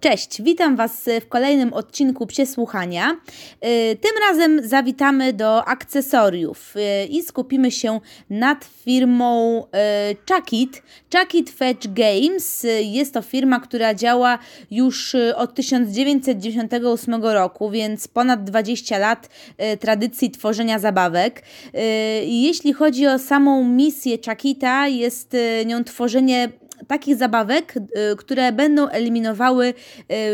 Cześć, witam Was w kolejnym odcinku Psie Słuchania. Y, tym razem zawitamy do akcesoriów y, i skupimy się nad firmą y, Chuckit. Chuckit Fetch Games jest to firma, która działa już od 1998 roku, więc ponad 20 lat tradycji tworzenia zabawek. Jeśli chodzi o samą misję Chuckita, jest nią tworzenie takich zabawek, y, które będą eliminowały y,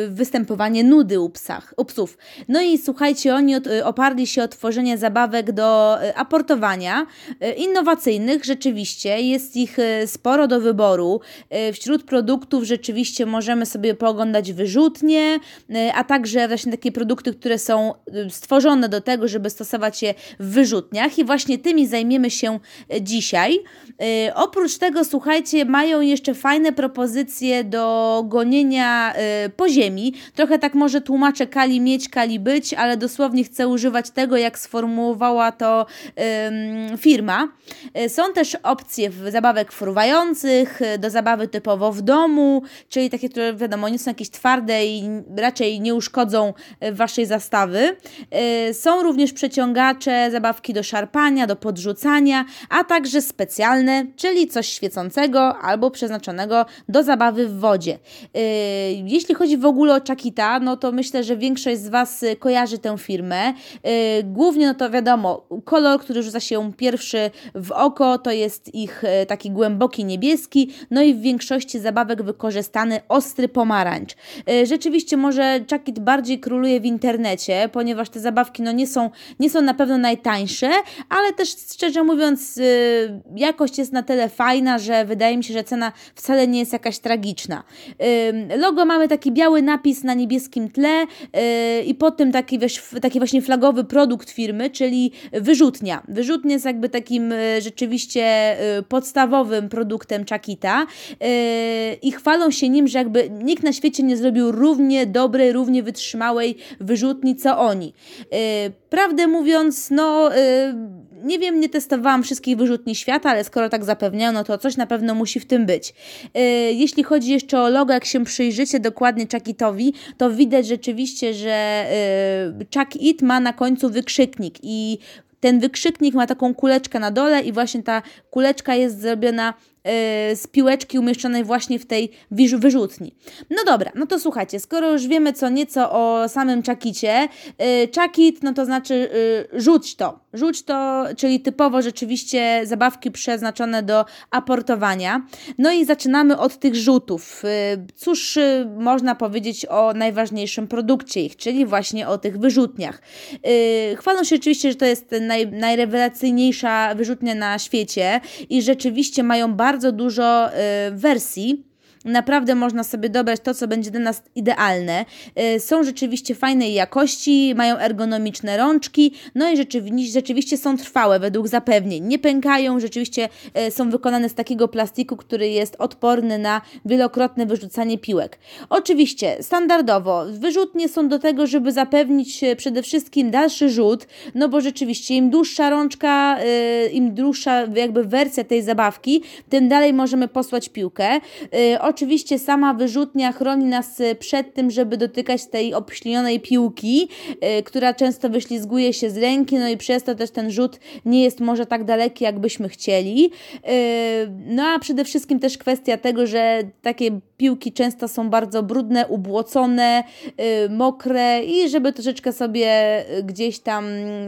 występowanie nudy u, psach, u psów. No i słuchajcie, oni y, oparli się o tworzenie zabawek do aportowania, innowacyjnych rzeczywiście, jest ich sporo do wyboru. Wśród produktów rzeczywiście możemy sobie pooglądać wyrzutnie, a także właśnie takie produkty, które są stworzone do tego, żeby stosować je w wyrzutniach i właśnie tymi zajmiemy się dzisiaj. Oprócz tego, słuchajcie, mają jeszcze fajne propozycje do gonienia y, po ziemi. Trochę tak może tłumaczę kali mieć, kali być, ale dosłownie chcę używać tego, jak sformułowała to y, firma. Są też opcje zabawek fruwających, y, do zabawy typowo w domu, czyli takie, które wiadomo, nie są jakieś twarde i raczej nie uszkodzą y, waszej zastawy. Y, są również przeciągacze, zabawki do szarpania, do podrzucania, a także specjalne, czyli coś świecącego albo przeznaczone do zabawy w wodzie. Y, jeśli chodzi w ogóle o Chakita, no to myślę, że większość z Was kojarzy tę firmę. Y, głównie, no to wiadomo, kolor, który rzuca się pierwszy w oko, to jest ich y, taki głęboki niebieski, no i w większości zabawek wykorzystany ostry pomarańcz. Rzeczywiście może Chakit bardziej króluje w internecie, ponieważ te zabawki no nie są, nie są na pewno najtańsze, ale też szczerze mówiąc jakość jest na tyle fajna, że wydaje mi się, że cena wcale nie jest jakaś tragiczna. Logo mamy taki biały napis na niebieskim tle y, i pod tym taki, taki właśnie flagowy produkt firmy, czyli wyrzutnia. Wyrzutnia jest jakby takim y, rzeczywiście y, podstawowym produktem Chakita i chwalą się nim, że jakby nikt na świecie nie zrobił równie dobrej, równie wytrzymałej wyrzutni co oni. Prawdę mówiąc, no nie wiem, nie testowałam wszystkich wyrzutni świata, ale skoro tak zapewniają, no to coś na pewno musi w tym być. Yy, jeśli chodzi jeszcze o logo, jak się przyjrzycie dokładnie Chuckitowi, to widać rzeczywiście, że yy, Chuck It ma na końcu wykrzyknik i ten wykrzyknik ma taką kuleczkę na dole i właśnie ta kuleczka jest zrobiona z piłeczki umieszczonej właśnie w tej wyrzutni. No dobra, no to słuchajcie, skoro już wiemy co nieco o samym czakicie, czakit, no to znaczy e, rzuć to. Rzuć to, czyli typowo rzeczywiście zabawki przeznaczone do aportowania. No i zaczynamy od tych rzutów. Cóż można powiedzieć o najważniejszym produkcie ich, czyli właśnie o tych wyrzutniach. Chwalą się oczywiście, że to jest naj, najrewelacyjniejsza wyrzutnia na świecie i rzeczywiście mają bardzo bardzo dużo y, wersji Naprawdę można sobie dobrać to, co będzie dla nas idealne. Y, są rzeczywiście fajnej jakości, mają ergonomiczne rączki, no i rzeczywiście, rzeczywiście są trwałe według zapewnień. Nie pękają, rzeczywiście y, są wykonane z takiego plastiku, który jest odporny na wielokrotne wyrzucanie piłek. Oczywiście, standardowo, wyrzutnie są do tego, żeby zapewnić y, przede wszystkim dalszy rzut, no bo rzeczywiście im dłuższa rączka, im dłuższa jakby wersja tej zabawki, tym dalej możemy posłać piłkę sama wyrzutnia chroni nas e, przed tym, żeby dotykać tej obślinionej piłki, yy, która często wyślizguje się z ręki, no i przez to też ten rzut nie jest może tak daleki, jakbyśmy chcieli. Yy, no a przede wszystkim też kwestia tego, że takie piłki często są bardzo brudne, ubłocone, mokre i żeby troszeczkę sobie gdzieś tam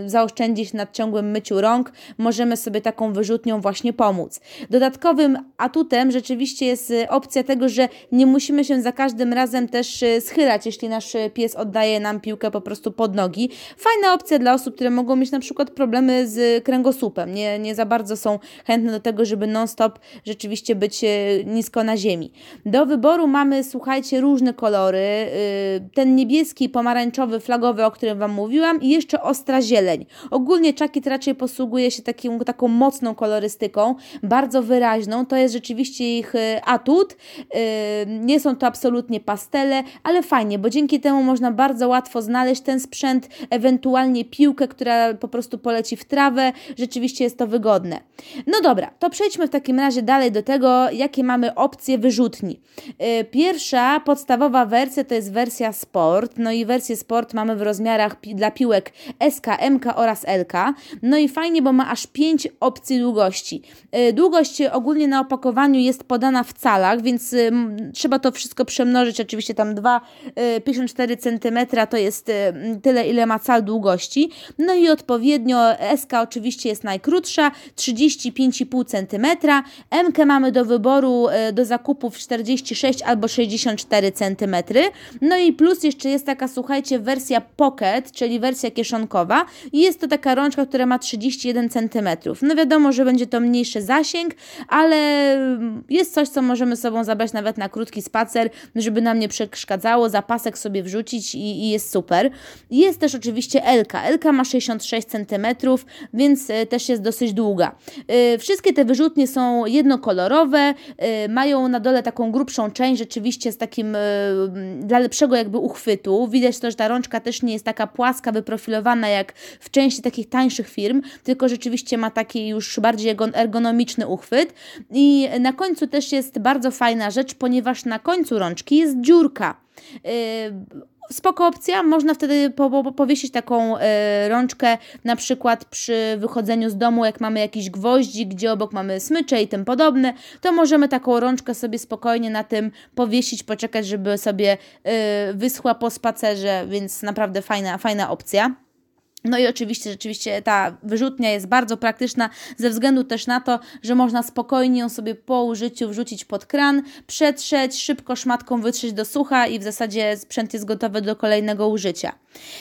zaoszczędzić nad ciągłym myciu rąk, możemy sobie taką wyrzutnią właśnie pomóc. Dodatkowym atutem rzeczywiście jest opcja tego, tego, że nie musimy się za każdym razem też e, schylać, jeśli nasz e, pies oddaje nam piłkę po prostu pod nogi. Fajna opcja dla osób, które mogą mieć na przykład problemy z kręgosłupem, nie, nie za bardzo są chętne do tego, żeby non-stop rzeczywiście być e, nisko na ziemi. Do wyboru mamy, słuchajcie, różne kolory. Ten niebieski, pomarańczowy, flagowy, o którym Wam mówiłam i jeszcze ostra zieleń. Ogólnie czakit raczej posługuje się takim, taką mocną kolorystyką, bardzo wyraźną. To jest rzeczywiście ich atut. Nie są to absolutnie pastele, ale fajnie, bo dzięki temu można bardzo łatwo znaleźć ten sprzęt, ewentualnie piłkę, która po prostu poleci w trawę. Rzeczywiście jest to wygodne. No dobra, to przejdźmy w takim razie dalej do tego, jakie mamy opcje wyrzutni. Pierwsza, podstawowa wersja to jest wersja Sport. No i wersję Sport mamy w rozmiarach dla piłek SK, MK oraz LK. No i fajnie, bo ma aż 5 opcji długości. Długość ogólnie na opakowaniu jest podana w calach, więc trzeba to wszystko przemnożyć. Oczywiście tam 2,54 cm to jest tyle, ile ma cal długości. No i odpowiednio SK oczywiście jest najkrótsza, 35,5 cm. MK mamy do wyboru do zakupów 46 albo 64 cm. No i plus jeszcze jest taka, słuchajcie, wersja Pocket, czyli wersja kieszonkowa. I jest to taka rączka, która ma 31 cm. No wiadomo, że będzie to mniejszy zasięg, ale jest coś, co możemy sobą zabrać nawet na krótki spacer, żeby nam nie przeszkadzało, zapasek sobie wrzucić i, i jest super. Jest też oczywiście Elka. Elka ma 66 cm, więc e, też jest dosyć długa. E, wszystkie te wyrzutnie są jednokolorowe, e, mają na dole taką grubszą część, rzeczywiście z takim dla lepszego jakby uchwytu. Widać to, że ta rączka też nie jest taka płaska, wyprofilowana jak w części takich tańszych firm, tylko rzeczywiście ma taki już bardziej ergonomiczny uchwyt. I na końcu też jest bardzo fajna rzecz, ponieważ na końcu rączki jest dziurka. Yy, spoko opcja, można wtedy po, po, powiesić taką y, rączkę na przykład przy wychodzeniu z domu, jak mamy jakiś gwoździk, gdzie obok mamy smycze i tym podobne, to możemy taką rączkę sobie spokojnie na tym powiesić, poczekać, żeby sobie y, wyschła po spacerze, więc naprawdę fajna, fajna opcja. No i oczywiście, rzeczywiście ta wyrzutnia jest bardzo praktyczna ze względu też na to, że można spokojnie ją sobie po użyciu wrzucić pod kran, przetrzeć, szybko szmatką wytrzeć do sucha i w zasadzie sprzęt jest gotowy do kolejnego użycia.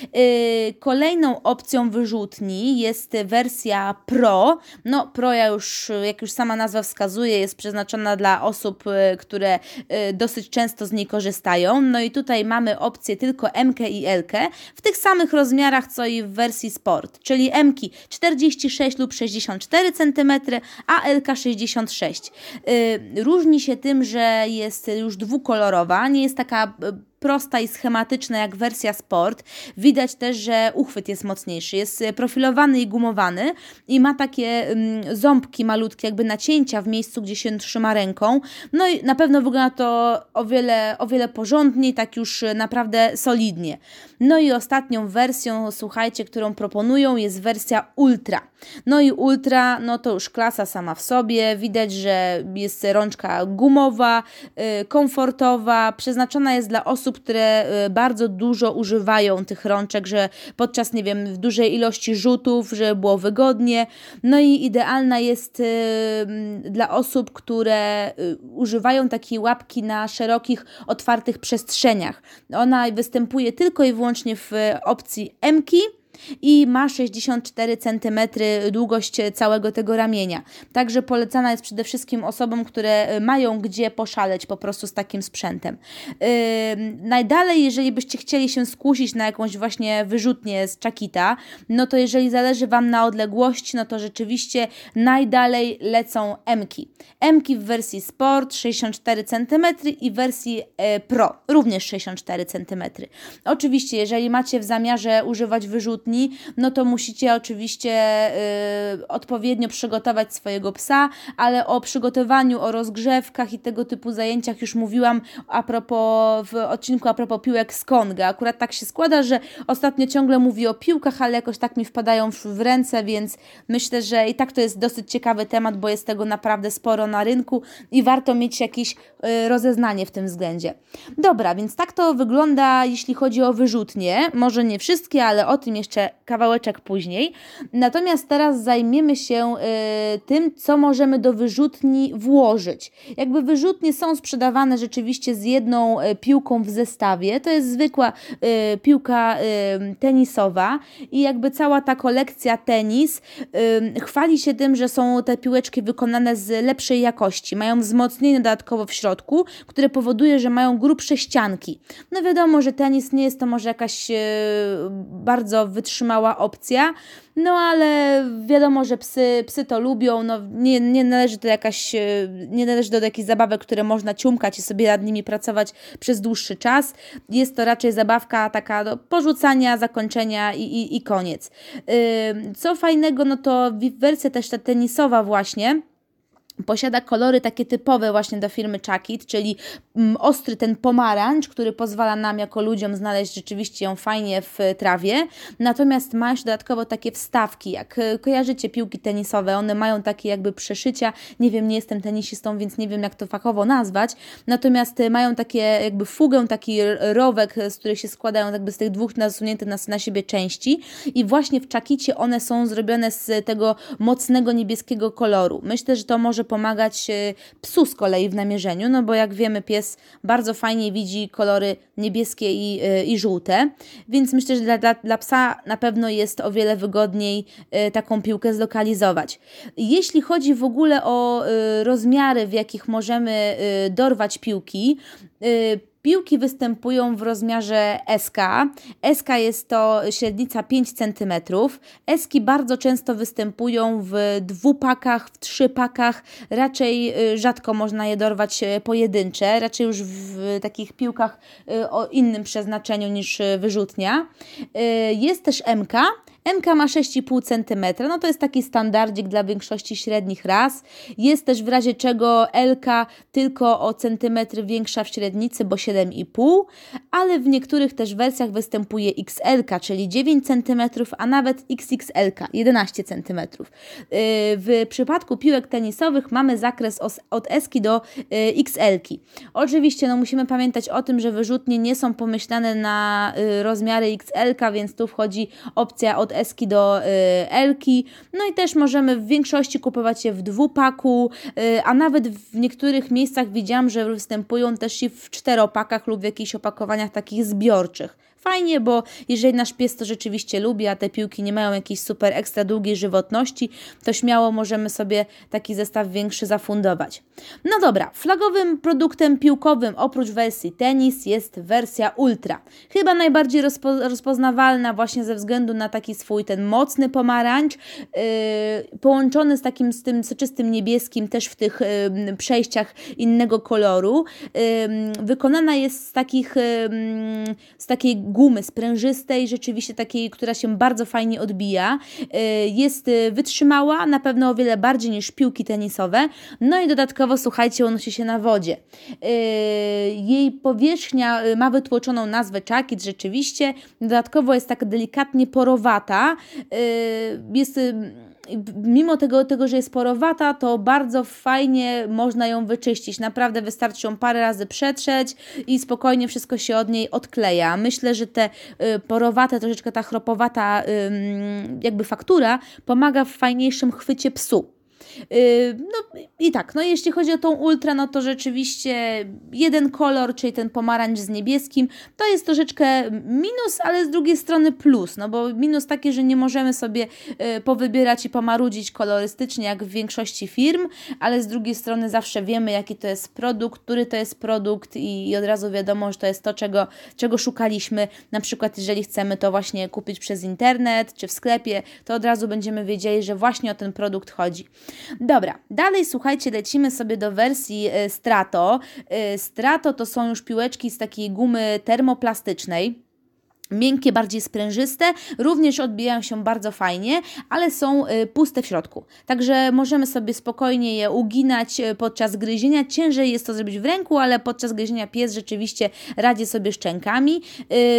Yy, kolejną opcją wyrzutni jest wersja Pro. No Pro ja już, jak już sama nazwa wskazuje, jest przeznaczona dla osób, yy, które yy, dosyć często z niej korzystają. No i tutaj mamy opcję tylko M i L w tych samych rozmiarach co i w wersji wersji Sport, czyli M 46 lub 64 cm, a LK 66. Różni się tym, że jest już dwukolorowa, nie jest taka y, prosta i schematyczna jak wersja Sport. Widać też, że uchwyt jest mocniejszy, jest profilowany i gumowany i ma takie mm, ząbki malutkie, jakby nacięcia w miejscu, gdzie się trzyma ręką. No i na pewno wygląda to o wiele, o wiele porządniej, tak już naprawdę solidnie. No i ostatnią wersją, słuchajcie, którą proponują jest wersja Ultra. No i Ultra, no to już klasa sama w sobie. Widać, że jest rączka gumowa, yy, komfortowa, przeznaczona jest dla osób, osób, które y, bardzo dużo używają tych rączek, że podczas, nie wiem, w dużej ilości rzutów, żeby było wygodnie. No i idealna jest y, dla osób, które y, używają takiej łapki na szerokich, otwartych przestrzeniach. Ona występuje tylko i wyłącznie w opcji M-ki i ma 64 cm długość całego tego ramienia. Także polecana jest przede wszystkim osobom, które y, mają gdzie poszaleć po prostu z takim sprzętem. Yy, najdalej, jeżeli byście chcieli się skusić na jakąś właśnie wyrzutnię z czakita, no to jeżeli zależy Wam na odległości, no to rzeczywiście najdalej lecą M-ki. M-ki w wersji Sport 64 cm i wersji e, Pro również 64 cm. Oczywiście, jeżeli macie w zamiarze używać wyrzutni, dni, no to musicie oczywiście y, odpowiednio przygotować swojego psa, ale o przygotowaniu, o rozgrzewkach i tego typu zajęciach już mówiłam a propos, w odcinku a propos piłek z Konga. Akurat tak się składa, że ostatnio ciągle mówię o piłkach, ale jakoś tak mi wpadają w ręce, więc myślę, że i tak to jest dosyć ciekawy temat, bo jest tego naprawdę sporo na rynku i warto mieć jakieś y, rozeznanie w tym względzie. Dobra, więc tak to wygląda, jeśli chodzi o wyrzutnie. Może nie wszystkie, ale o tym jeszcze jeszcze kawałeczek później. Natomiast teraz zajmiemy się y, tym, co możemy do wyrzutni włożyć. Jakby wyrzutnie są sprzedawane rzeczywiście z jedną y, piłką w zestawie. To jest zwykła y, piłka y, tenisowa i jakby cała ta kolekcja tenis y, chwali się tym, że są te piłeczki wykonane z lepszej jakości. Mają wzmocnienie dodatkowo w środku, które powoduje, że mają grubsze ścianki. No wiadomo, że tenis nie jest to może jakaś y, bardzo wytrwała wytrzymała opcja. No ale wiadomo, że psy, psy to lubią, no nie, nie należy to jakaś, e, nie należy do jakichś zabawek, które można ciumkać i sobie nad nimi pracować przez dłuższy czas. Jest to raczej zabawka taka do porzucania, zakończenia i, i, i koniec. Co fajnego, no to wersja też ta tenisowa właśnie, Posiada kolory takie typowe właśnie do firmy Chuckit, czyli mm, ostry ten pomarańcz, który pozwala nam jako ludziom znaleźć rzeczywiście ją fajnie w trawie. Natomiast ma jeszcze dodatkowo takie wstawki, jak e, kojarzycie piłki tenisowe, one mają takie jakby przeszycia. Nie wiem, nie jestem tenisistą, więc nie wiem jak to fachowo nazwać. Natomiast e, mają takie jakby fugę, taki rowek, e, z których się składają jakby z tych dwóch nasuniętych na, na siebie części. I właśnie w Chuckicie one są zrobione z tego mocnego niebieskiego koloru. Myślę, że to może pomagać e, psu z kolei w namierzeniu, no bo jak wiemy, pies bardzo fajnie widzi kolory niebieskie i, e, i żółte, więc myślę, że dla, dla, dla psa na pewno jest o wiele wygodniej e, taką piłkę zlokalizować. Jeśli chodzi w ogóle o rozmiary, w jakich możemy dorwać piłki, Piłki występują w rozmiarze SK. SK jest to średnica 5 cm. Eski bardzo często występują w dwupakach, w trzypakach. Raczej y, rzadko można je dorwać y, pojedyncze, raczej już w takich piłkach y, o innym przeznaczeniu niż wyrzutnia. Jest też MK. MK ma 6,5 cm, no to jest taki standardzik dla większości średnich ras. Jest też w razie czego LK tylko o centymetr większa w średnicy, bo 7,5, ale w niektórych też wersjach występuje XL, czyli 9 cm, a nawet XXL, 11 cm. W przypadku piłek tenisowych mamy zakres od S do y, XL. -ki. Oczywiście no, musimy pamiętać o tym, że wyrzutnie nie są pomyślane na y, rozmiary XL, więc tu wchodzi opcja od S do y, Elki. No i też możemy w większości kupować je w dwupaku, y, a nawet w niektórych miejscach widziałam, że występują też i w czteropakach lub w jakichś opakowaniach takich zbiorczych. Fajnie, bo jeżeli nasz pies to rzeczywiście lubi, a te piłki nie mają jakiejś super ekstra długiej żywotności, to śmiało możemy sobie taki zestaw większy zafundować. No dobra, flagowym produktem piłkowym oprócz wersji tenis jest wersja ultra. Chyba najbardziej rozpo rozpoznawalna właśnie ze względu na taki swój ten mocny pomarańcz, yy, połączony z takim z tym soczystym niebieskim też w tych yy, przejściach innego koloru. Yy, wykonana jest z takich, z takiej gumy sprężystej, rzeczywiście takiej, która się bardzo fajnie odbija. Y, jest y, wytrzymała, na pewno o wiele bardziej niż piłki tenisowe. No i dodatkowo, słuchajcie, unosi się na wodzie. Y, jej powierzchnia ma wytłoczoną nazwę czakit, rzeczywiście. Dodatkowo jest tak delikatnie porowata. Jest mimo tego, tego, że jest porowata, to bardzo fajnie można ją wyczyścić. Naprawdę wystarczy ją parę razy przetrzeć i spokojnie wszystko się od niej odkleja. Myślę, że te y, porowate, troszeczkę ta chropowata jakby faktura pomaga w fajniejszym chwycie psu. Yy, no i tak, no jeśli chodzi o tą ultra, no to rzeczywiście jeden kolor, czyli ten pomarańcz z niebieskim, to jest troszeczkę minus, ale z drugiej strony plus, no bo minus taki, że nie możemy sobie yy, powybierać i pomarudzić kolorystycznie jak w większości firm, ale z drugiej strony zawsze wiemy jaki to jest produkt, który to jest produkt i, i od razu wiadomo, że to jest to, czego, czego szukaliśmy, na przykład jeżeli chcemy to właśnie kupić przez internet czy w sklepie, to od razu będziemy wiedzieli, że właśnie o ten produkt chodzi. Dobra, dalej słuchajcie, lecimy sobie do wersji e, Strato. E, Strato to są już piłeczki z takiej gumy termoplastycznej. Miękkie, bardziej sprężyste, również odbijają się bardzo fajnie, ale są y, puste w środku. Także możemy sobie spokojnie je uginać podczas gryzienia. Ciężej jest to zrobić w ręku, ale podczas gryzienia pies rzeczywiście radzi sobie szczękami.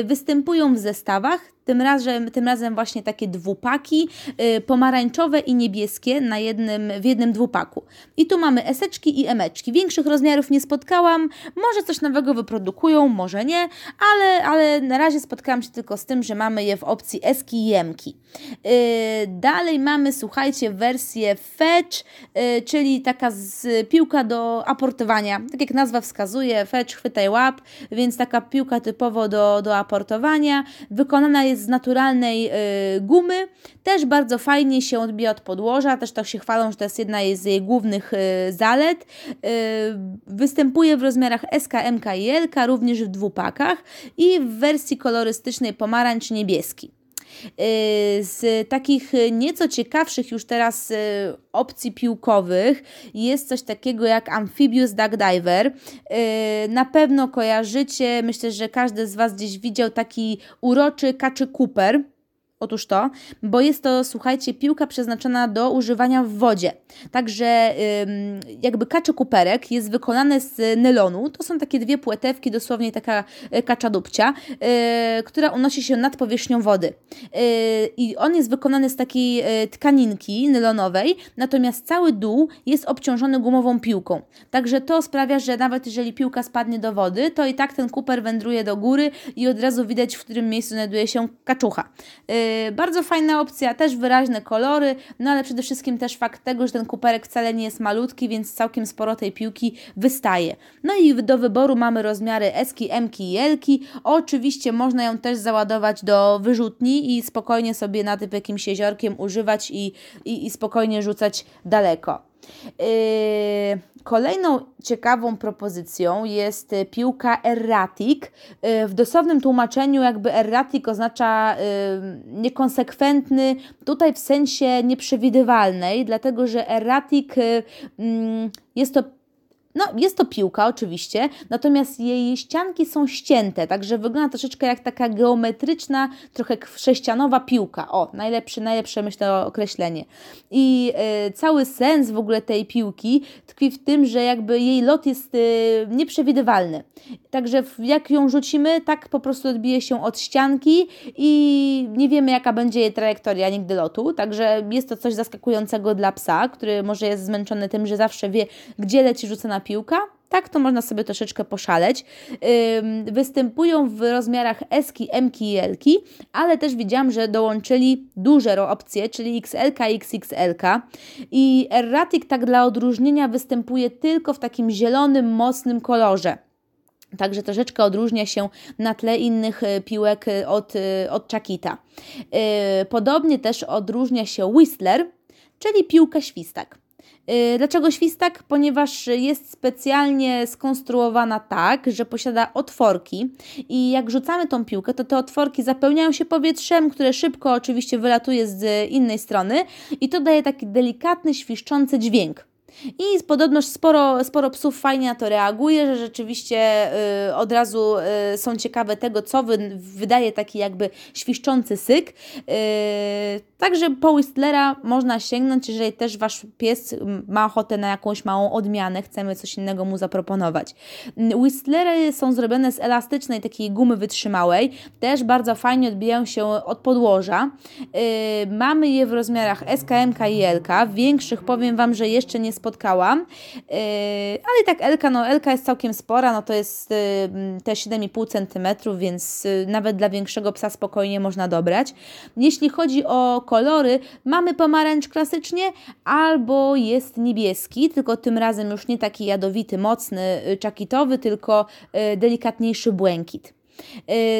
Występują w zestawach, tym razem, tym razem właśnie takie dwupaki, yy, pomarańczowe i niebieskie na jednym, w jednym dwupaku. I tu mamy eseczki i emeczki. Większych rozmiarów nie spotkałam, może coś nowego wyprodukują, może nie, ale, ale na razie spotkałam się tylko z tym, że mamy je w opcji eski i jemki. Yy, dalej mamy, słuchajcie, wersję fetch, yy, czyli taka z, piłka do aportowania. Tak jak nazwa wskazuje, fetch, chwytaj łap, więc taka piłka typowo do, do aportowania. Wykonana jest z naturalnej y, gumy. Też bardzo fajnie się odbija od podłoża. Też tak się chwalą, że to jest jedna z jej głównych y, zalet. Y, występuje w rozmiarach SK, MK i LK, również w dwupakach i w wersji kolorystycznej pomarańcz niebieski. Z takich nieco ciekawszych już teraz opcji piłkowych jest coś takiego jak Amphibious Duck Diver. Na pewno kojarzycie, myślę, że każdy z Was gdzieś widział taki uroczy kaczy Cooper. Otóż to, bo jest to, słuchajcie, piłka przeznaczona do używania w wodzie. Także jakby kaczy kuperek jest wykonany z nylonu. To są takie dwie płetewki, dosłownie taka e, kacza dupcia, e, która unosi się nad powierzchnią wody. E, I on jest wykonany z takiej tkaninki nylonowej, natomiast cały dół jest obciążony gumową piłką. Także to sprawia, że nawet jeżeli piłka spadnie do wody, to i tak ten kuper wędruje do góry i od razu widać, w którym miejscu znajduje się kaczucha. Bardzo fajna opcja, też wyraźne kolory, no ale przede wszystkim też fakt tego, że ten kuperek wcale nie jest malutki, więc całkiem sporo tej piłki wystaje. No i do wyboru mamy rozmiary Eski, Mki i Elki. Oczywiście można ją też załadować do wyrzutni i spokojnie sobie na typ jakimś jeziorkiem używać i, i, i spokojnie rzucać daleko. Yy, kolejną ciekawą propozycją jest piłka erratic. Yy, w dosłownym tłumaczeniu jakby erratic oznacza yy, niekonsekwentny, tutaj w sensie nieprzewidywalnej, dlatego że erratic mm, jest to no, jest to piłka oczywiście, natomiast jej ścianki są ścięte, także wygląda troszeczkę jak taka geometryczna, trochę sześcianowa piłka. O, najlepsze, najlepsze myślę określenie. I y, cały sens w ogóle tej piłki tkwi w tym, że jakby jej lot jest y, nieprzewidywalny. Także jak ją rzucimy, tak po prostu odbije się od ścianki i nie wiemy jaka będzie jej trajektoria nigdy lotu, także jest to coś zaskakującego dla psa, który może jest zmęczony tym, że zawsze wie, gdzie leci rzucona piłka, tak to można sobie troszeczkę poszaleć. Występują w rozmiarach Eski, Mki i Lki, ale też widziałam, że dołączyli duże opcje, czyli XL i XXL. I Erratic tak dla odróżnienia występuje tylko w takim zielonym, mocnym kolorze. Także troszeczkę odróżnia się na tle innych e, piłek e, od, e, od Chakita. Podobnie też odróżnia się Whistler, czyli piłka świstak. Y, dlaczego świstak? Ponieważ jest specjalnie skonstruowana tak, że posiada otworki i jak rzucamy tą piłkę, to te otworki zapełniają się powietrzem, które szybko oczywiście wylatuje z innej strony i to daje taki delikatny, świszczący dźwięk. I podobno sporo, sporo psów fajnie na to reaguje, że rzeczywiście y, od razu y, są ciekawe tego, co wy, wydaje taki jakby świszczący syk. Y, także po Whistlera można sięgnąć, jeżeli też Wasz pies ma ochotę na jakąś małą odmianę, chcemy coś innego mu zaproponować. Whistlery są zrobione z elastycznej takiej gumy wytrzymałej, też bardzo fajnie odbijają się od podłoża. Y, mamy je w rozmiarach SKM i LK, większych powiem Wam, że jeszcze nie spotkałam. Yy, ale tak Elka, no Elka jest całkiem spora, no to jest yy, te 7,5 cm, więc yy, nawet dla większego psa spokojnie można dobrać. Jeśli chodzi o kolory, mamy pomarańcz klasycznie albo jest niebieski, tylko tym razem już nie taki jadowity, mocny, czakitowy, tylko delikatniejszy błękit.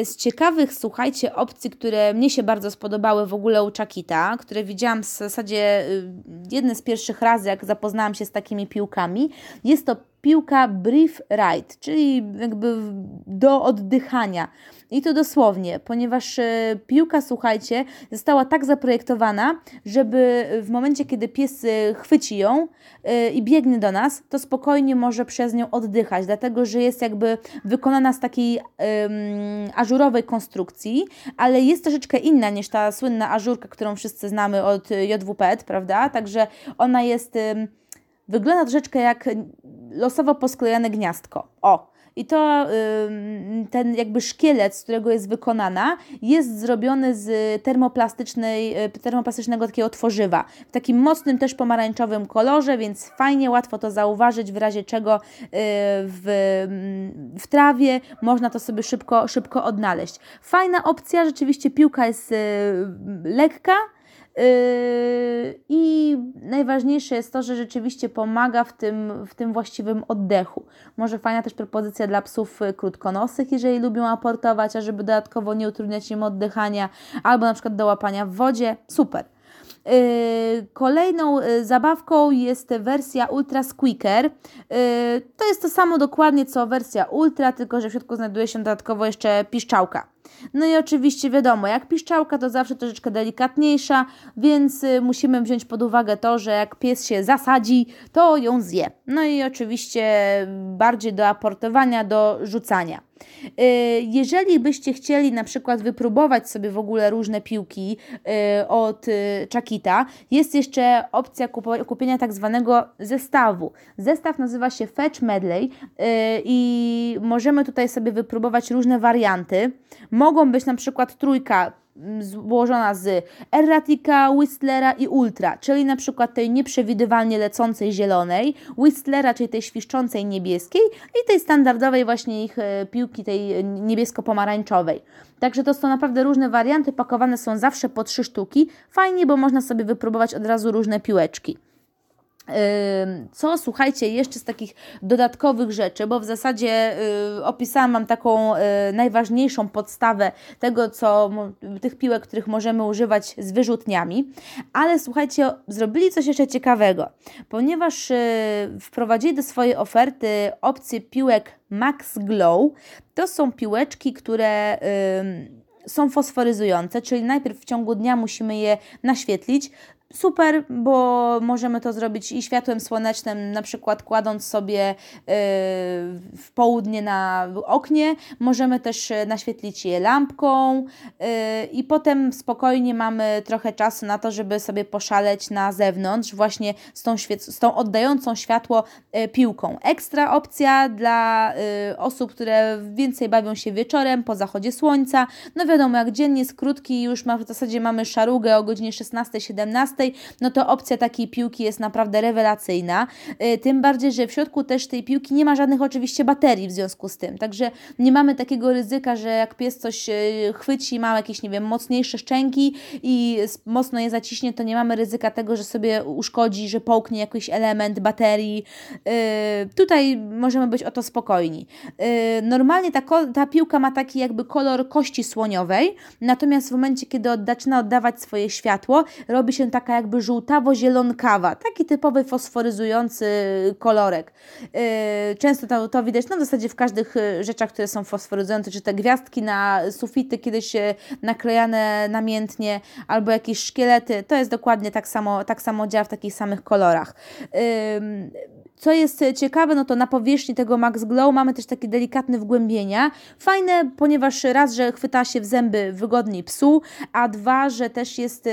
Y, z ciekawych, słuchajcie, opcji, które mnie się bardzo spodobały w ogóle u Chakita, które widziałam w zasadzie y, jedne z pierwszych razy, jak zapoznałam się z takimi piłkami, jest to piłka brief ride, czyli jakby do oddychania. I to dosłownie, ponieważ e, piłka, słuchajcie, została tak zaprojektowana, żeby w momencie, kiedy pies e, chwyci ją e, i biegnie do nas, to spokojnie może przez nią oddychać, dlatego że jest jakby wykonana z takiej ażurowej konstrukcji, ale jest troszeczkę inna niż ta słynna ażurka, którą wszyscy znamy od JWP, prawda? Także ona jest. Wygląda troszeczkę jak losowo posklejone gniazdko. O! I to ten jakby szkielet, z którego jest wykonana, jest zrobiony z termoplastycznej, y, termoplastycznego takiego tworzywa. W takim mocnym też pomarańczowym kolorze, więc fajnie, łatwo to zauważyć, w razie czego y, w, w trawie można to sobie szybko, szybko odnaleźć. Fajna opcja, rzeczywiście piłka jest y, lekka, I najważniejsze jest to, że rzeczywiście pomaga w tym, w tym właściwym oddechu. Może fajna też propozycja dla psów krótkonosych, jeżeli lubią aportować, a żeby dodatkowo nie utrudniać im oddychania, albo na przykład do łapania w wodzie. Super. Yy, kolejną yy, zabawką jest wersja Ultra Squeaker. To jest to samo dokładnie co wersja Ultra, tylko że w środku znajduje się dodatkowo jeszcze piszczałka. No i oczywiście wiadomo, jak piszczałka to zawsze troszeczkę delikatniejsza, więc y, musimy wziąć pod uwagę to, że jak pies się zasadzi, to ją zje. No i oczywiście bardziej do aportowania, do rzucania. Y, jeżeli byście chcieli na przykład wypróbować sobie w ogóle różne piłki y, od Chakita, jest jeszcze opcja kupienia tak zwanego zestawu. Zestaw nazywa się Fetch Medley i możemy tutaj sobie wypróbować różne warianty. Mogą być na przykład trójka mm, złożona z Erratica, Whistlera i Ultra, czyli na przykład tej nieprzewidywalnie lecącej zielonej, Whistlera, czyli tej świszczącej niebieskiej i tej standardowej właśnie ich e, piłki, tej niebiesko-pomarańczowej. Także to są naprawdę różne warianty, pakowane są zawsze po trzy sztuki. Fajnie, bo można sobie wypróbować od razu różne piłeczki. Co słuchajcie, jeszcze z takich dodatkowych rzeczy, bo w zasadzie y, opisałam Wam taką y, najważniejszą podstawę tego, co tych piłek, których możemy używać z wyrzutniami, ale słuchajcie, zrobili coś jeszcze ciekawego, ponieważ y, wprowadzili do swojej oferty opcję piłek Max Glow. To są piłeczki, które są fosforyzujące, czyli najpierw w ciągu dnia musimy je naświetlić, super, bo możemy to zrobić i światłem słonecznym, na przykład kładąc sobie y, w południe na oknie, możemy też y, naświetlić je lampką y, i potem spokojnie mamy trochę czasu na to, żeby sobie poszaleć na zewnątrz właśnie z tą, z tą oddającą światło piłką. Ekstra opcja dla osób, które więcej bawią się wieczorem po zachodzie słońca. No wiadomo, jak dzień jest krótki, już ma, w zasadzie mamy szarugę o godzinie 16-17, no to opcja takiej piłki jest naprawdę rewelacyjna. Y, tym bardziej, że w środku też tej piłki nie ma żadnych oczywiście baterii w związku z tym. Także nie mamy takiego ryzyka, że jak pies coś y, chwyci, ma jakieś, nie wiem, mocniejsze szczęki i mocno je zaciśnie, to nie mamy ryzyka tego, że sobie uszkodzi, że połknie jakiś element baterii. Y, tutaj możemy być o to spokojni. Normalnie ta, ta piłka ma taki jakby kolor kości słoniowej, natomiast w momencie, kiedy zaczyna oddawać swoje światło, robi się taka taka jakby żółtawo-zielonkawa, taki typowy fosforyzujący kolorek. Yy, często to, to widać no w zasadzie w każdych y, rzeczach, które są fosforyzujące, czy te gwiazdki na sufity kiedyś naklejane namiętnie, albo jakieś szkielety, to jest dokładnie tak samo, tak samo działa w takich samych kolorach. Co jest ciekawe, no to na powierzchni tego Max Glow mamy też takie delikatne wgłębienia. Fajne, ponieważ raz, że chwyta się w zęby wygodniej psu, a dwa, że też jest y,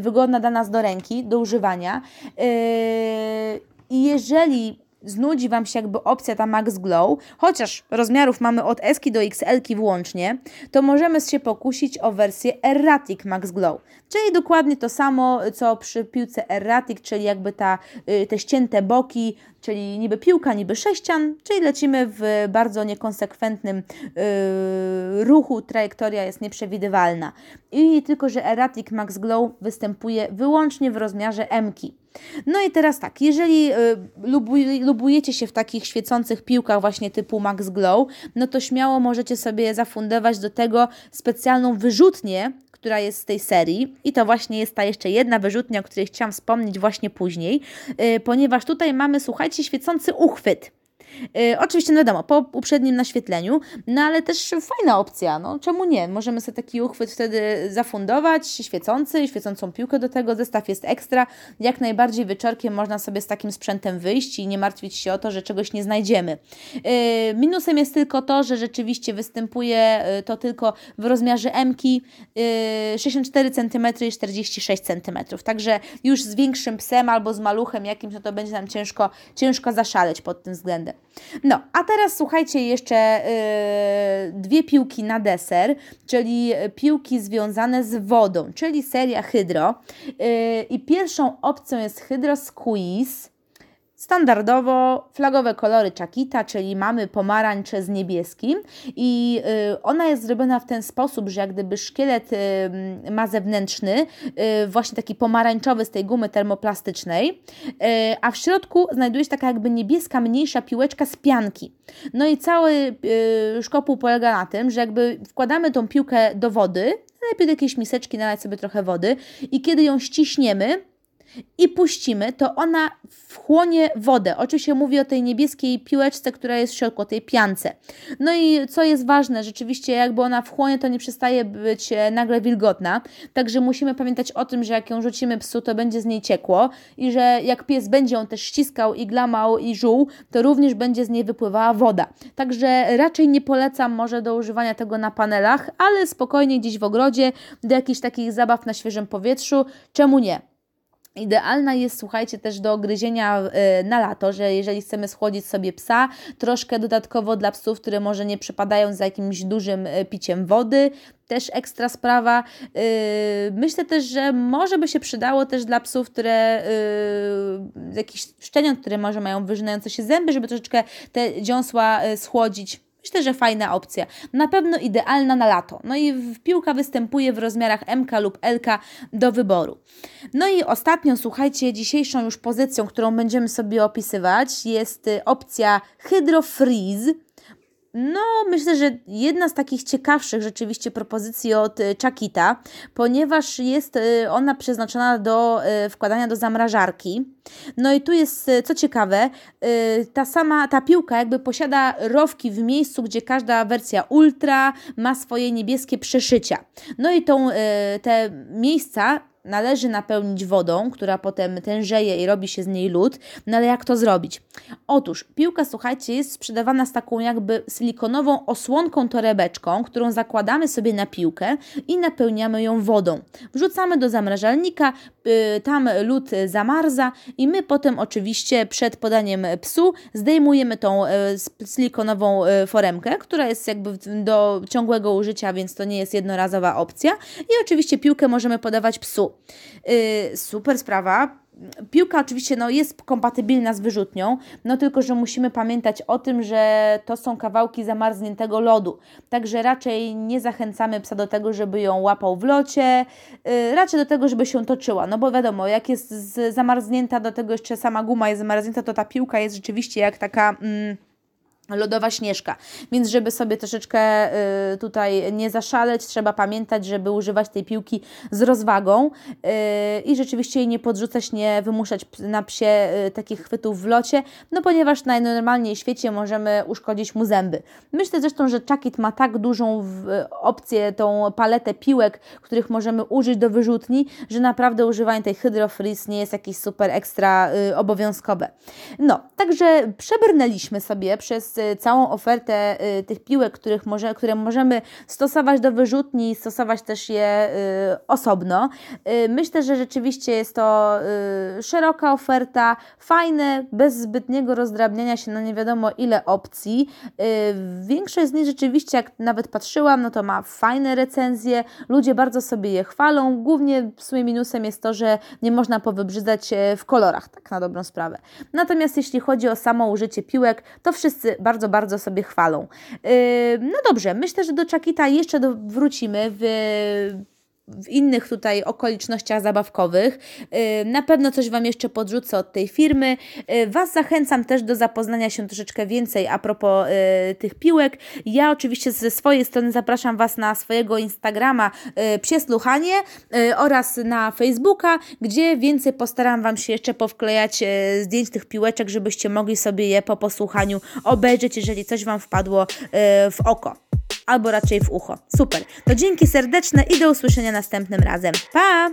wygodna dla nas do ręki, do używania. Y, I jeżeli znudzi Wam się jakby opcja ta Max Glow, chociaż rozmiarów mamy od S do XL włącznie, to możemy się pokusić o wersję Erratic Max Glow, czyli dokładnie to samo, co przy piłce Erratic, czyli jakby ta, y, te ścięte boki, czyli niby piłka, niby sześcian, czyli lecimy w bardzo niekonsekwentnym yy, ruchu, trajektoria jest nieprzewidywalna. I tylko, że Erratic Max Glow występuje wyłącznie w rozmiarze M. -ki. No i teraz tak, jeżeli y, lubujecie się w takich świecących piłkach właśnie typu Max Glow, no to śmiało możecie sobie zafundować do tego specjalną wyrzutnię, która jest z tej serii i to właśnie jest ta jeszcze jedna wyrzutnia, o której chciałam wspomnieć właśnie później, y, ponieważ tutaj mamy, słuchajcie, świecący uchwyt. Yy, oczywiście, no wiadomo, po uprzednim naświetleniu, no ale też fajna opcja, no czemu nie? Możemy sobie taki uchwyt wtedy zafundować, świecący, świecącą piłkę do tego, zestaw jest ekstra, jak najbardziej wieczorkiem można sobie z takim sprzętem wyjść i nie martwić się o to, że czegoś nie znajdziemy. Yy, minusem jest tylko to, że rzeczywiście występuje yy, to tylko w rozmiarze M, yy, 64 cm i 46 cm, także już z większym psem albo z maluchem jakimś, no to będzie nam ciężko, ciężko zaszaleć pod tym względem. No, a teraz słuchajcie jeszcze yy, dwie piłki na deser, czyli piłki związane z wodą, czyli seria Hydro. Yy, I pierwszą opcją jest Hydro Squeeze. Standardowo flagowe kolory Chakita, czyli mamy pomarańcz z niebieskim i y, ona jest zrobiona w ten sposób, że jak gdyby szkielet y, ma zewnętrzny, y, właśnie taki pomarańczowy z tej gumy termoplastycznej, a w środku znajduje się taka jakby niebieska, mniejsza piłeczka z pianki. No i cały szkopuł polega na tym, że jakby wkładamy tą piłkę do wody, najlepiej do jakiejś miseczki nalać sobie trochę wody i kiedy ją ściśniemy, i puścimy, to ona wchłonie wodę. Oczywiście mówię o tej niebieskiej piłeczce, która jest w środku, tej piance. No i co jest ważne, rzeczywiście jakby ona wchłonie, to nie przestaje być e, nagle wilgotna, także musimy pamiętać o tym, że jak ją rzucimy psu, to będzie z niej ciekło i że jak pies będzie ją też ściskał i glamał i żuł, to również będzie z niej wypływała woda. Także raczej nie polecam może do używania tego na panelach, ale spokojnie gdzieś w ogrodzie, do jakichś takich zabaw na świeżym powietrzu, czemu nie? Idealna jest, słuchajcie, też do gryzienia y, na lato, że jeżeli chcemy schłodzić sobie psa, troszkę dodatkowo dla psów, które może nie przypadają za jakimś dużym y, piciem wody, też ekstra sprawa. Y, myślę też, że może by się przydało też dla psów, które jakichś szczeniąt, które może mają wyżynające się zęby, żeby troszeczkę te dziąsła schłodzić Myślę, że fajna opcja. Na pewno idealna na lato. No i piłka występuje w rozmiarach MK lub LK do wyboru. No i ostatnią, słuchajcie, dzisiejszą już pozycją, którą będziemy sobie opisywać, jest y, opcja Hydro Freeze. No, myślę, że jedna z takich ciekawszych rzeczywiście propozycji od y, Chakita, ponieważ jest y, ona przeznaczona do wkładania do zamrażarki. No i tu jest, co ciekawe, ta sama, ta piłka jakby posiada rowki w miejscu, gdzie każda wersja Ultra ma swoje niebieskie przeszycia. No i tą, te miejsca należy napełnić wodą, która potem tężeje i robi się z niej lód. No ale jak to zrobić? Otóż piłka, słuchajcie, jest sprzedawana z taką jakby silikonową osłonką torebeczką, którą zakładamy sobie na piłkę i napełniamy ją wodą. Wrzucamy do zamrażalnika, yy, tam lód zamarza i my potem oczywiście przed podaniem psu zdejmujemy tą yy, silikonową yy, foremkę, która jest jakby do ciągłego użycia, więc to nie jest jednorazowa opcja i oczywiście piłkę możemy podawać psu. Yy, super sprawa. Piłka oczywiście no, jest kompatybilna z wyrzutnią, no tylko, że musimy pamiętać o tym, że to są kawałki zamarzniętego lodu. Także raczej nie zachęcamy psa do tego, żeby ją łapał w locie, yy, raczej do tego, żeby się toczyła. No bo wiadomo, jak jest zamarznięta, do tego jeszcze sama guma jest zamarznięta, to ta piłka jest rzeczywiście jak taka. Mm, lodowa śnieżka. Więc żeby sobie troszeczkę y, tutaj nie zaszaleć, trzeba pamiętać, żeby używać tej piłki z rozwagą y, i rzeczywiście jej nie podrzucać, nie wymuszać na psie y, takich chwytów w locie, no ponieważ najnormalniej w świecie możemy uszkodzić mu zęby. Myślę zresztą, że Chuckit ma tak dużą w, opcję, tą paletę piłek, których możemy użyć do wyrzutni, że naprawdę używanie tej Hydro Freeze nie jest jakieś super ekstra y, obowiązkowe. No, także przebrnęliśmy sobie przez Y, całą ofertę y, tych piłek, których może, które możemy stosować do wyrzutni, stosować też je y, osobno. Myślę, że rzeczywiście jest to szeroka oferta, fajne, bez zbytniego rozdrabniania się na nie wiadomo ile opcji. Większość z nich rzeczywiście, jak nawet patrzyłam, no to ma fajne recenzje, ludzie bardzo sobie je chwalą. Głównie w sumie minusem jest to, że nie można powybrzydzać w kolorach, tak na dobrą sprawę. Natomiast jeśli chodzi o samo użycie piłek, to wszyscy bardzo, bardzo sobie chwalą. Yy, no dobrze, myślę, że do Czakita jeszcze wrócimy w w innych tutaj okolicznościach zabawkowych. Y, na pewno coś Wam jeszcze podrzucę od tej firmy. Y, was zachęcam też do zapoznania się troszeczkę więcej a propos y, tych piłek. Ja oczywiście ze swojej strony zapraszam Was na swojego Instagrama Psie Słuchanie oraz na Facebooka, gdzie więcej postaram Wam się jeszcze powklejać zdjęć tych piłeczek, żebyście mogli sobie je po posłuchaniu obejrzeć, jeżeli coś Wam wpadło w oko albo raczej w ucho. Super. To dzięki serdeczne i do usłyszenia następnym razem. Pa!